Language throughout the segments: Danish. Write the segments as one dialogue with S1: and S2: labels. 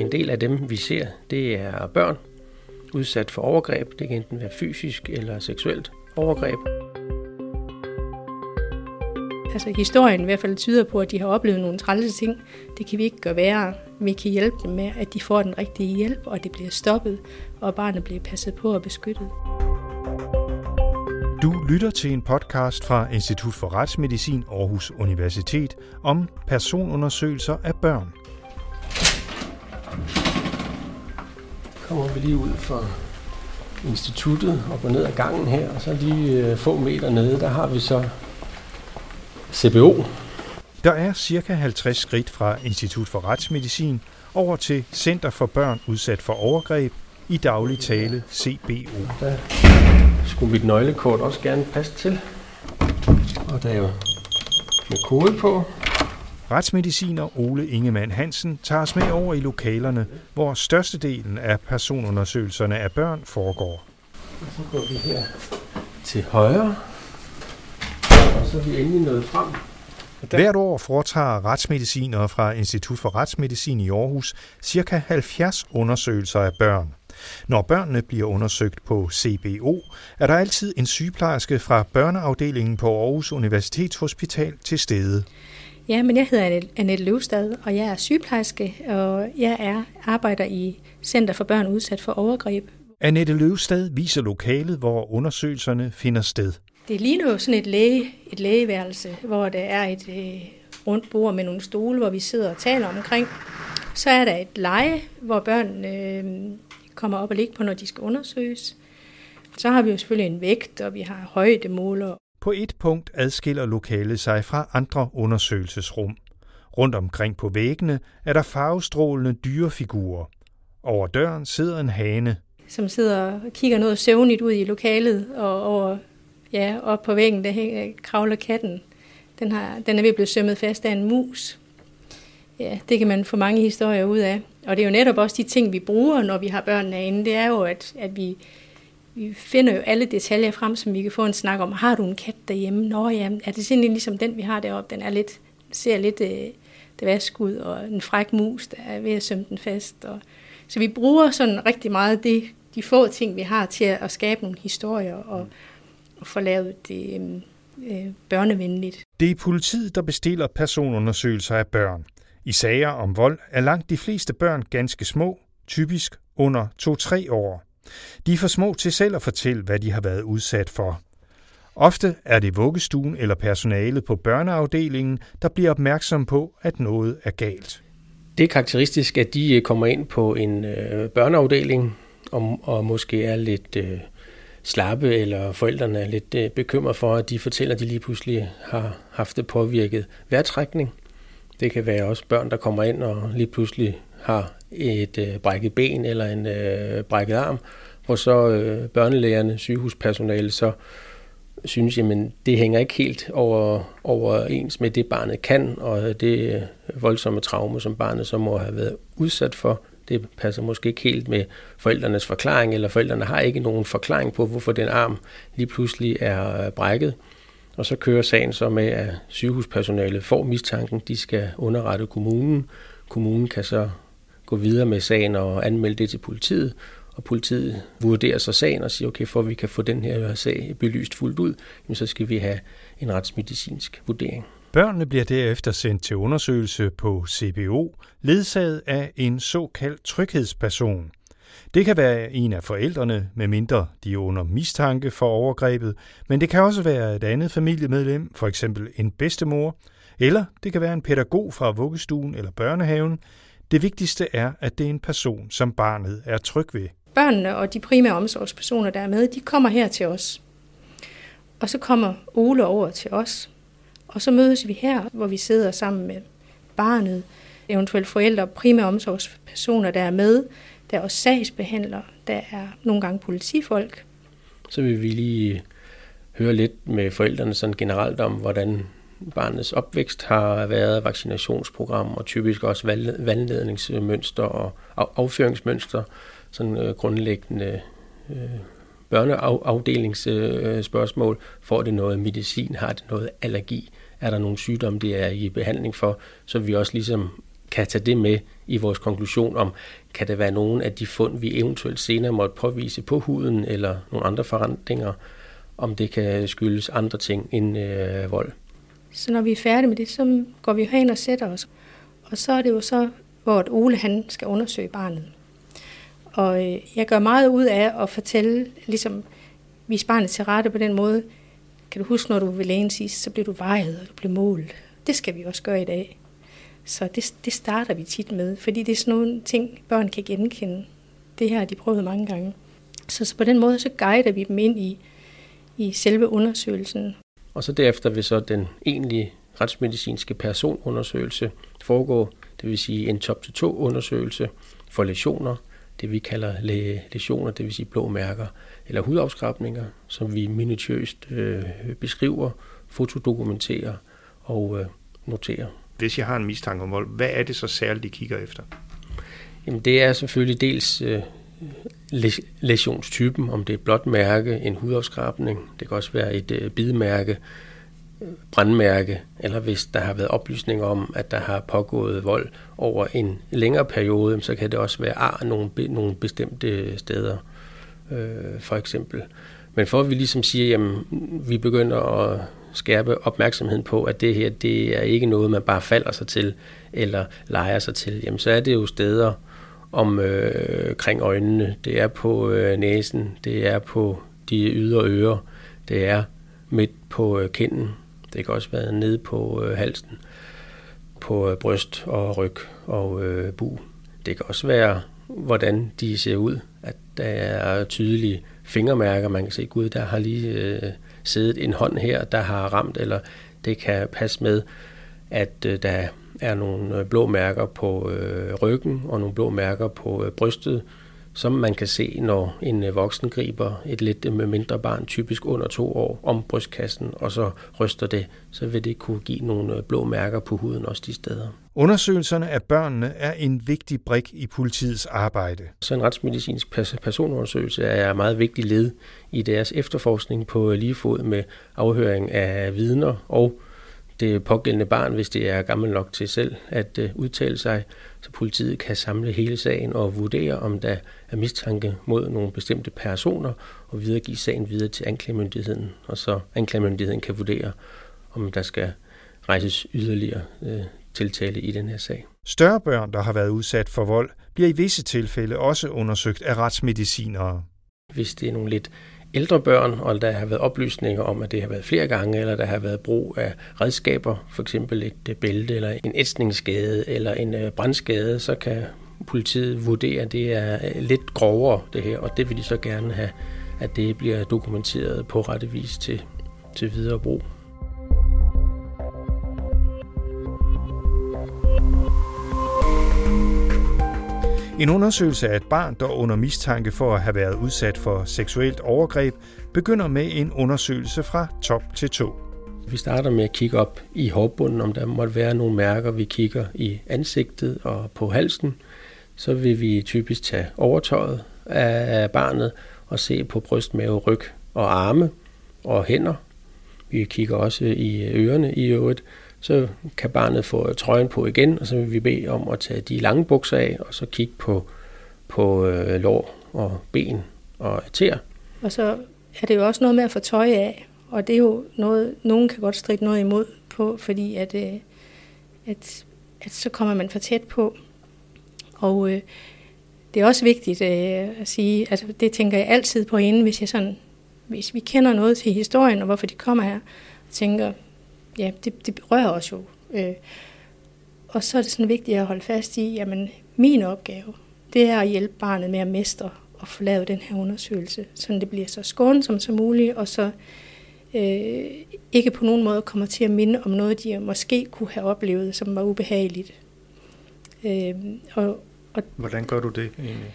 S1: En del af dem, vi ser, det er børn udsat for overgreb. Det kan enten være fysisk eller seksuelt overgreb.
S2: Altså historien i hvert fald tyder på, at de har oplevet nogle trælse ting. Det kan vi ikke gøre værre. Vi kan hjælpe dem med, at de får den rigtige hjælp, og det bliver stoppet, og barnet bliver passet på og beskyttet.
S3: Du lytter til en podcast fra Institut for Retsmedicin Aarhus Universitet om personundersøgelser af børn.
S1: Kommer vi lige ud fra instituttet og går ned ad gangen her, og så lige øh, få meter nede, der har vi så CBO.
S3: Der er cirka 50 skridt fra Institut for Retsmedicin over til Center for Børn udsat for overgreb, i daglig tale CBO.
S1: Der skulle mit nøglekort også gerne passe til. Og der er jo med kode på.
S3: Retsmediciner Ole Ingemann Hansen tager os med over i lokalerne, hvor størstedelen af personundersøgelserne af børn foregår.
S1: Og så går vi her til højre. Og så er vi endelig nået frem.
S3: Hvert år foretager retsmedicinere fra Institut for Retsmedicin i Aarhus ca. 70 undersøgelser af børn. Når børnene bliver undersøgt på CBO, er der altid en sygeplejerske fra børneafdelingen på Aarhus Universitetshospital til stede.
S2: Ja, men jeg hedder Annette Løvstad, og jeg er sygeplejerske, og jeg er arbejder i Center for Børn udsat for overgreb.
S3: Annette Løvstad viser lokalet, hvor undersøgelserne finder sted.
S2: Det ligner jo sådan et, læge, et lægeværelse, hvor der er et øh, rundt bord med nogle stole, hvor vi sidder og taler omkring. Så er der et leje, hvor børn øh, kommer op og ligger på, når de skal undersøges. Så har vi jo selvfølgelig en vægt, og vi har højdemåler.
S3: På et punkt adskiller lokalet sig fra andre undersøgelsesrum. Rundt omkring på væggene er der farvestrålende dyrefigurer. Over døren sidder en hane.
S2: Som sidder og kigger noget søvnigt ud i lokalet, og over, ja, op på væggen der hænger, kravler katten. Den, har, den er ved at blive sømmet fast af en mus. Ja, det kan man få mange historier ud af. Og det er jo netop også de ting, vi bruger, når vi har børnene inde. Det er jo, at, at vi, vi finder jo alle detaljer frem, som vi kan få en snak om. Har du en kat derhjemme? Nå ja, er det simpelthen ligesom den, vi har deroppe? Den er lidt, ser lidt øh, det ud, og en fræk mus, der er ved at sømme den fast. Og, så vi bruger sådan rigtig meget det, de få ting, vi har til at, at skabe nogle historier og, og få lavet det øh, øh, børnevenligt.
S3: Det er politiet, der bestiller personundersøgelser af børn. I sager om vold er langt de fleste børn ganske små, typisk under 2-3 år. De er for små til selv at fortælle, hvad de har været udsat for. Ofte er det vuggestuen eller personalet på børneafdelingen, der bliver opmærksom på, at noget er galt.
S1: Det er karakteristisk, at de øh, kommer ind på en øh, børneafdeling og, og måske er lidt øh, slappe, eller forældrene er lidt øh, bekymret for, at de fortæller, at de lige pludselig har haft det påvirket vejrtrækning. Det kan være også børn, der kommer ind og lige pludselig har et øh, brækket ben eller en øh, brækket arm, hvor så øh, børnelægerne, sygehuspersonale, så synes, jamen det hænger ikke helt over, overens med det, barnet kan, og det øh, voldsomme traume, som barnet så må have været udsat for, det passer måske ikke helt med forældrenes forklaring, eller forældrene har ikke nogen forklaring på, hvorfor den arm lige pludselig er øh, brækket. Og så kører sagen så med, at sygehuspersonalet får mistanken, de skal underrette kommunen. Kommunen kan så gå videre med sagen og anmelde det til politiet, og politiet vurderer så sagen og siger, okay, for at vi kan få den her sag belyst fuldt ud, så skal vi have en retsmedicinsk vurdering.
S3: Børnene bliver derefter sendt til undersøgelse på CBO, ledsaget af en såkaldt tryghedsperson. Det kan være en af forældrene, medmindre de er under mistanke for overgrebet, men det kan også være et andet familiemedlem, for eksempel en bedstemor, eller det kan være en pædagog fra vuggestuen eller børnehaven. Det vigtigste er, at det er en person, som barnet er tryg ved.
S2: Børnene og de primære omsorgspersoner, der er med, de kommer her til os. Og så kommer Ole over til os. Og så mødes vi her, hvor vi sidder sammen med barnet, eventuelt forældre og primære omsorgspersoner, der er med, der er også sagsbehandlere, der er nogle gange politifolk.
S1: Så vil vi lige høre lidt med forældrene sådan generelt om, hvordan barnets opvækst har været, vaccinationsprogram og typisk også vandledningsmønster og afføringsmønster, sådan øh, grundlæggende øh, børneafdelingsspørgsmål. Får det noget medicin? Har det noget allergi? Er der nogle sygdomme, det er i behandling for? Så vi også ligesom kan tage det med i vores konklusion om, kan det være nogen af de fund, vi eventuelt senere måtte påvise på huden, eller nogle andre forandringer, om det kan skyldes andre ting end øh, vold.
S2: Så når vi er færdige med det, så går vi hen og sætter os. Og så er det jo så, hvor Ole han skal undersøge barnet. Og øh, jeg gør meget ud af at fortælle, ligesom vise barnet til rette på den måde. Kan du huske, når du vil lægen sidst, så bliver du vejet, og du bliver målt. Det skal vi også gøre i dag. Så det, det starter vi tit med, fordi det er sådan nogle ting, børn kan genkende. Det her har de prøvet mange gange. Så, så på den måde, så guider vi dem ind i, i selve undersøgelsen.
S1: Og så derefter vil så den egentlige retsmedicinske personundersøgelse foregå, det vil sige en top-to-to-undersøgelse for lesioner, det vi kalder lesioner, det vil sige blå mærker, eller hudafskrabninger, som vi minutiøst øh, beskriver, fotodokumenterer og øh, noterer.
S3: Hvis jeg har en mistanke om vold, hvad er det så særligt, de kigger efter?
S1: Jamen det er selvfølgelig dels øh, lesionstypen, om det er et blåt mærke, en hudafskrabning, det kan også være et øh, bidemærke, øh, brandmærke, eller hvis der har været oplysninger om, at der har pågået vold over en længere periode, så kan det også være ar nogle, nogle bestemte steder, øh, for eksempel. Men for at vi ligesom siger, at vi begynder at skærpe opmærksomheden på, at det her, det er ikke noget, man bare falder sig til, eller leger sig til, jamen så er det jo steder om øh, kring øjnene, det er på øh, næsen, det er på de ydre ører, det er midt på øh, kinden, det kan også være nede på øh, halsen, på øh, bryst og ryg og øh, bu. Det kan også være, hvordan de ser ud. At der er tydelige fingermærker. Man kan se, gud, der har lige øh, siddet en hånd her, der har ramt, eller det kan passe med, at øh, der er nogle øh, blå mærker på øh, ryggen og nogle blå mærker på øh, brystet, som man kan se, når en øh, voksen griber et lidt øh, mindre barn, typisk under to år, om brystkassen, og så ryster det, så vil det kunne give nogle øh, blå mærker på huden også de steder.
S3: Undersøgelserne af børnene er en vigtig brik i politiets arbejde.
S1: Så en retsmedicinsk personundersøgelse er meget vigtig led i deres efterforskning på lige fod med afhøring af vidner og det pågældende barn, hvis det er gammel nok til selv at udtale sig, så politiet kan samle hele sagen og vurdere, om der er mistanke mod nogle bestemte personer, og videregive sagen videre til anklagemyndigheden, og så anklagemyndigheden kan vurdere, om der skal rejses yderligere øh, tiltale i den her sag.
S3: Større børn, der har været udsat for vold, bliver i visse tilfælde også undersøgt af retsmedicinere.
S1: Hvis det er nogle lidt ældre børn, og der har været oplysninger om, at det har været flere gange, eller der har været brug af redskaber, for eksempel et øh, bælte, eller en ætsningsskade, eller en øh, brandskade, så kan politiet vurdere, at det er øh, lidt grovere, det her, og det vil de så gerne have, at det bliver dokumenteret på rette vis til, til videre brug.
S3: En undersøgelse af et barn, der under mistanke for at have været udsat for seksuelt overgreb, begynder med en undersøgelse fra top til to.
S1: Vi starter med at kigge op i hårbunden, om der måtte være nogle mærker. Vi kigger i ansigtet og på halsen. Så vil vi typisk tage overtøjet af barnet og se på bryst, mave, ryg og arme og hænder. Vi kigger også i ørerne i øvrigt så kan barnet få trøjen på igen, og så vil vi bede om at tage de lange bukser af, og så kigge på, på øh, lår og ben og tæer.
S2: Og så er det jo også noget med at få tøj af, og det er jo noget, nogen kan godt stride noget imod på, fordi at, øh, at, at så kommer man for tæt på. Og øh, det er også vigtigt øh, at sige, altså det tænker jeg altid på inden, hvis jeg sådan, hvis vi kender noget til historien og hvorfor de kommer her, og tænker, ja, det, det berører os jo. Øh, og så er det sådan vigtigt at holde fast i, jamen min opgave, det er at hjælpe barnet med at mestre og få lavet den her undersøgelse, så det bliver så skånsomt som muligt, og så øh, ikke på nogen måde kommer til at minde om noget, de måske kunne have oplevet, som var ubehageligt.
S3: Øh, og, og, Hvordan gør du det egentlig?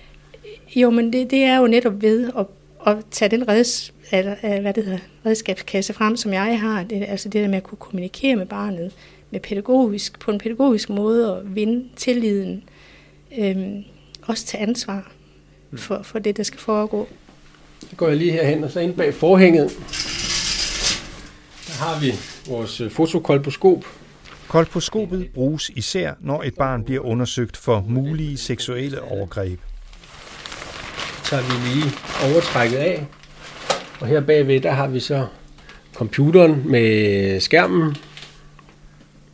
S2: Jo, men det, det er jo netop ved at at tage den reds, eller, hvad det hedder, redskabskasse frem, som jeg har, det, altså det der med at kunne kommunikere med barnet med pædagogisk, på en pædagogisk måde og vinde tilliden, øhm, også tage ansvar for, for det, der skal foregå.
S1: Så går jeg lige herhen, og så ind bag forhænget, der har vi vores fotokolposkop.
S3: Kolposkopet bruges især, når et barn bliver undersøgt for mulige seksuelle overgreb.
S1: Tager vi lige overtrækket af, og her bagved, der har vi så computeren med skærmen.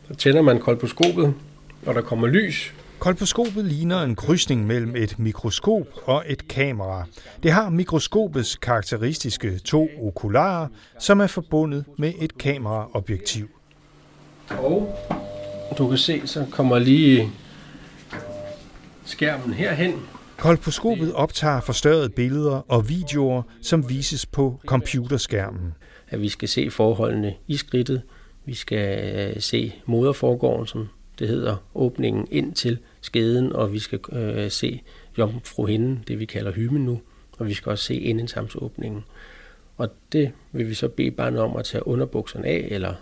S1: Så tænder man kolposkopet, og der kommer lys.
S3: Kolposkopet ligner en krydsning mellem et mikroskop og et kamera. Det har mikroskopets karakteristiske to okularer, som er forbundet med et kameraobjektiv.
S1: Og du kan se, så kommer lige skærmen herhen.
S3: Kolposkopet optager forstørrede billeder og videoer, som vises på computerskærmen.
S1: At vi skal se forholdene i skridtet. Vi skal øh, se moderforgården, som det hedder, åbningen ind til skeden, og vi skal øh, se jomfruhinden, det vi kalder hymen nu, og vi skal også se indensamsåbningen. Og det vil vi så bede barnet om at tage underbukserne af, eller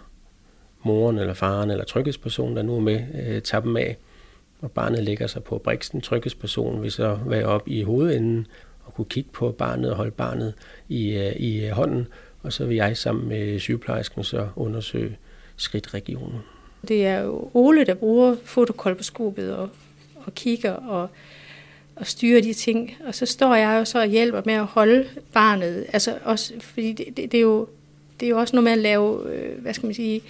S1: moren eller faren eller tryghedspersonen, der nu er med, øh, tage dem af. Og barnet lægger sig på briksen. Tryghedspersonen vil så være op i hovedenden og kunne kigge på barnet og holde barnet i, øh, i øh, hånden. Og så vil jeg sammen med sygeplejersken så undersøge skridtregionen.
S2: Det er Ole, der bruger fotokolposkopet og, og kigger og, og styrer de ting. Og så står jeg jo så og hjælper med at holde barnet. Altså også, fordi det, det, det, er, jo, det er jo også noget med at lave, øh, hvad skal man sige,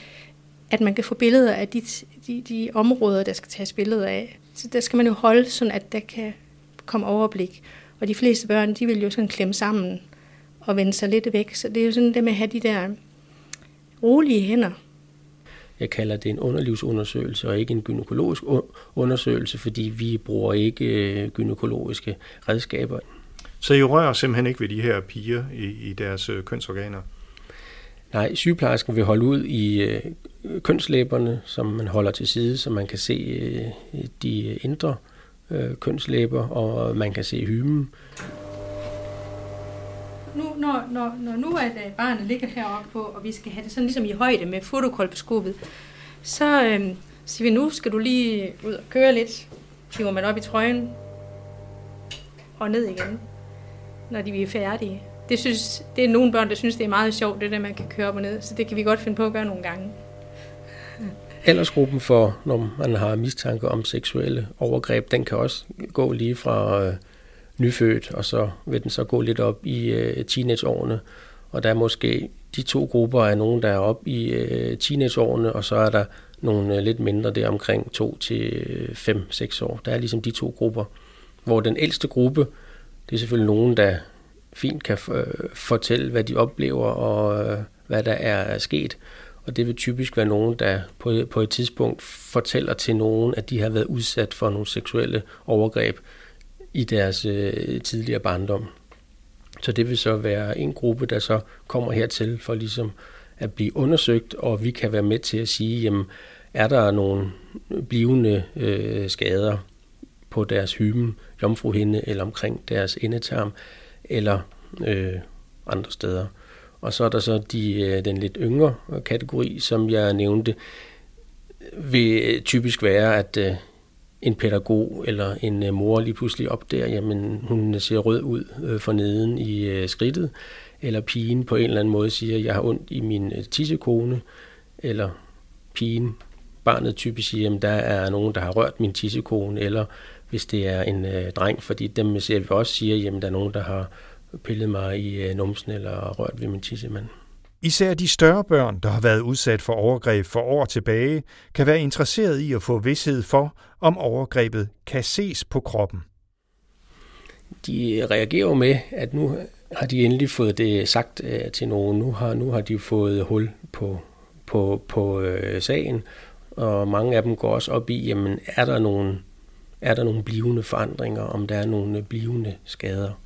S2: at man kan få billeder af de, de, de områder, der skal tages billeder af. Så der skal man jo holde, sådan at der kan komme overblik. Og de fleste børn, de vil jo sådan klemme sammen og vende sig lidt væk. Så det er jo sådan det med at have de der rolige hænder.
S1: Jeg kalder det en underlivsundersøgelse og ikke en gynækologisk undersøgelse, fordi vi bruger ikke øh, gynækologiske redskaber.
S3: Så I rører simpelthen ikke ved de her piger i, i deres øh, kønsorganer?
S1: Nej, sygeplejersken vil holde ud i øh, kønslæberne, som man holder til side, så man kan se øh, de indre øh, kønslæber, og man kan se hymen.
S2: Nu, når, når, når nu at øh, barnet ligger heroppe på, og vi skal have det sådan ligesom i højde med fotokolposkopet, så øh, siger vi, nu skal du lige ud og køre lidt. Hiver man op i trøjen og ned igen, når de er færdige det, synes, det er nogle børn, der synes, det er meget sjovt, det der, man kan køre op og ned. Så det kan vi godt finde på at gøre nogle gange.
S1: Aldersgruppen for, når man har mistanke om seksuelle overgreb, den kan også gå lige fra øh, nyfødt, og så vil den så gå lidt op i øh, teenageårene. Og der er måske de to grupper af nogen, der er op i øh, teenageårene, og så er der nogle øh, lidt mindre der omkring 2 til øh, 5-6 år. Der er ligesom de to grupper, hvor den ældste gruppe, det er selvfølgelig nogen, der fint kan øh, fortælle, hvad de oplever og øh, hvad der er sket. Og det vil typisk være nogen, der på, på et tidspunkt fortæller til nogen, at de har været udsat for nogle seksuelle overgreb i deres øh, tidligere barndom. Så det vil så være en gruppe, der så kommer hertil for ligesom at blive undersøgt, og vi kan være med til at sige, jamen, er der nogle blivende øh, skader på deres hymen, jomfruhinde eller omkring deres endetarm, eller øh, andre steder. Og så er der så de, øh, den lidt yngre kategori, som jeg nævnte, vil øh, typisk være, at øh, en pædagog eller en øh, mor lige pludselig opdager, jamen hun ser rød ud øh, for neden i øh, skridtet, eller pigen på en eller anden måde siger, jeg har ondt i min øh, tissekone, eller pigen, barnet typisk siger, jamen der er nogen, der har rørt min tissekone, eller hvis det er en øh, dreng, fordi dem ser vi også siger, jamen der er nogen, der har pillet mig i øh, numsen eller rørt ved min tissemand.
S3: Især de større børn, der har været udsat for overgreb for år tilbage, kan være interesseret i at få vidshed for, om overgrebet kan ses på kroppen.
S1: De reagerer med, at nu har de endelig fået det sagt øh, til nogen. Nu har, nu har de fået hul på, på, på øh, sagen, og mange af dem går også op i, jamen, er der nogle er der nogle blivende forandringer, om der er nogle blivende skader.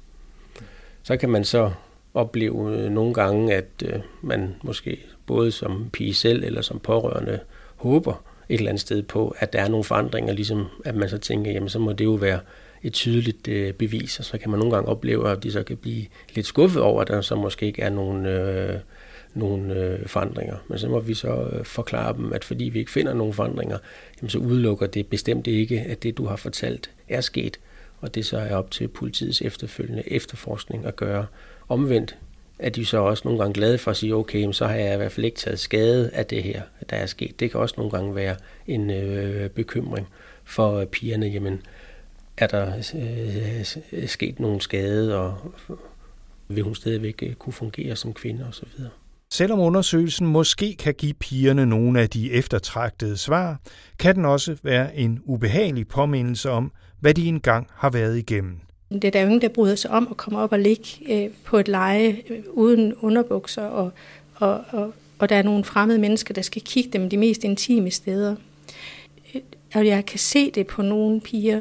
S1: Så kan man så opleve øh, nogle gange, at øh, man måske både som pige selv eller som pårørende håber et eller andet sted på, at der er nogle forandringer, ligesom at man så tænker, jamen så må det jo være et tydeligt øh, bevis, og så kan man nogle gange opleve, at de så kan blive lidt skuffet over, at der så måske ikke er nogen øh, nogle øh, forandringer. Men så må vi så øh, forklare dem, at fordi vi ikke finder nogen forandringer, jamen, så udelukker det bestemt ikke, at det, du har fortalt, er sket. Og det så er op til politiets efterfølgende efterforskning at gøre. Omvendt, er de så også nogle gange glade for at sige, okay, så har jeg i hvert fald ikke taget skade af det her, der er sket. Det kan også nogle gange være en øh, bekymring for øh, pigerne, jamen, er der øh, sket nogen skade, og vil hun stadigvæk øh, kunne fungere som kvinde osv.
S3: Selvom undersøgelsen måske kan give pigerne nogle af de eftertragtede svar, kan den også være en ubehagelig påmindelse om, hvad de engang har været igennem.
S2: Det er der jo ingen, der bryder sig om at komme op og ligge øh, på et leje øh, uden underbukser, og, og, og, og der er nogle fremmede mennesker, der skal kigge dem de mest intime steder. Øh, og jeg kan se det på nogle piger,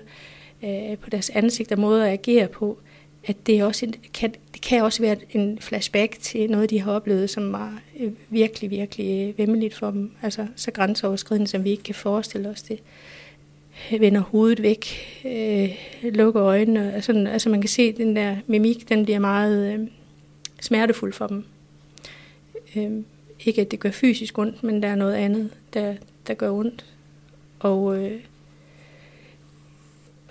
S2: øh, på deres ansigt og måder at agere på, at det, også kan, det kan også være en flashback til noget, de har oplevet, som var øh, virkelig, virkelig øh, vemmeligt for dem. Altså så grænseoverskridende, som vi ikke kan forestille os det. Øh, vender hovedet væk, øh, lukker øjnene. Altså, altså man kan se, at den der mimik, den bliver meget øh, smertefuld for dem. Øh, ikke at det gør fysisk ondt, men der er noget andet, der, der gør ondt. Og, øh,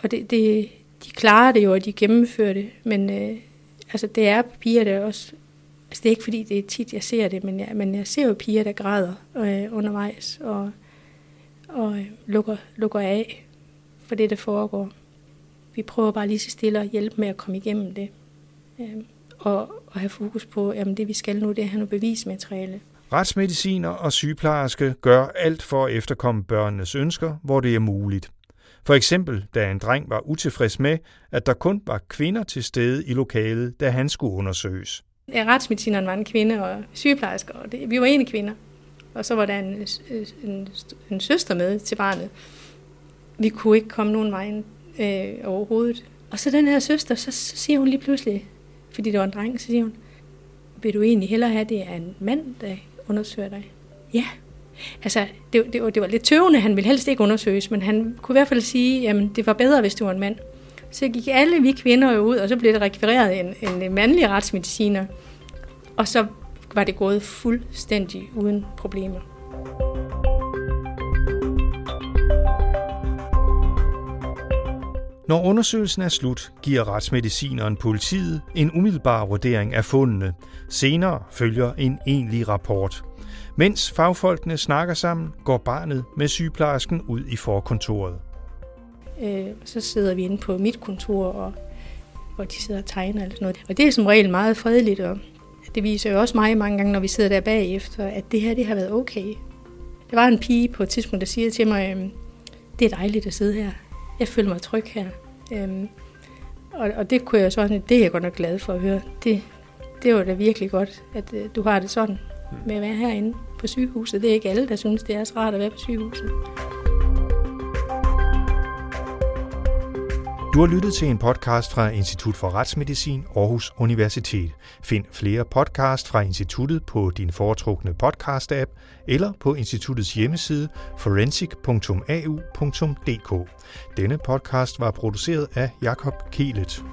S2: og det, det, de klarer det jo, og de gennemfører det, men øh, altså, det er piger, der også... Altså, det er ikke fordi, det er tit, jeg ser det, men jeg, men jeg ser jo piger, der græder øh, undervejs og, og øh, lukker, lukker af for det, der foregår. Vi prøver bare lige så stille at hjælpe med at komme igennem det. Øh, og, og have fokus på, at det vi skal nu, det er at have noget bevismateriale.
S3: Retsmediciner og sygeplejerske gør alt for at efterkomme børnenes ønsker, hvor det er muligt. For eksempel, da en dreng var utilfreds med, at der kun var kvinder til stede i lokalet, da han skulle undersøges.
S2: Ja, retsmedicineren var en kvinde, og sygeplejersker, og det, vi var ene kvinder. Og så var der en, en, en søster med til barnet. Vi kunne ikke komme nogen vej øh, overhovedet. Og så den her søster, så, så siger hun lige pludselig, fordi det var en dreng, så siger hun, vil du egentlig hellere have, det er en mand, der undersøger dig? Ja, Altså, det, det, var, det var lidt tøvende, han ville helst ikke undersøges, men han kunne i hvert fald sige, at det var bedre, hvis det var en mand. Så gik alle vi kvinder jo ud, og så blev det rekvireret en, en mandlig retsmediciner. Og så var det gået fuldstændig uden problemer.
S3: Når undersøgelsen er slut, giver retsmedicineren politiet en umiddelbar vurdering af fundene. Senere følger en egentlig rapport. Mens fagfolkene snakker sammen, går barnet med sygeplejersken ud i forkontoret.
S2: Øh, så sidder vi inde på mit kontor, og, hvor de sidder og tegner eller sådan noget. Og det er som regel meget fredeligt, og det viser jo også mig mange gange, når vi sidder der bagefter, at det her det har været okay. Der var en pige på et tidspunkt, der siger til mig, øhm, det er dejligt at sidde her. Jeg føler mig tryg her. Øhm, og, og det kunne jeg sådan, det er jeg godt nok glad for at høre. Det, det var da virkelig godt, at øh, du har det sådan med at være herinde på sygehuset. Det er ikke alle, der synes, det er så rart at være på sygehuset.
S3: Du har lyttet til en podcast fra Institut for Retsmedicin Aarhus Universitet. Find flere podcast fra instituttet på din foretrukne podcast-app eller på instituttets hjemmeside forensic.au.dk. Denne podcast var produceret af Jakob Kielet.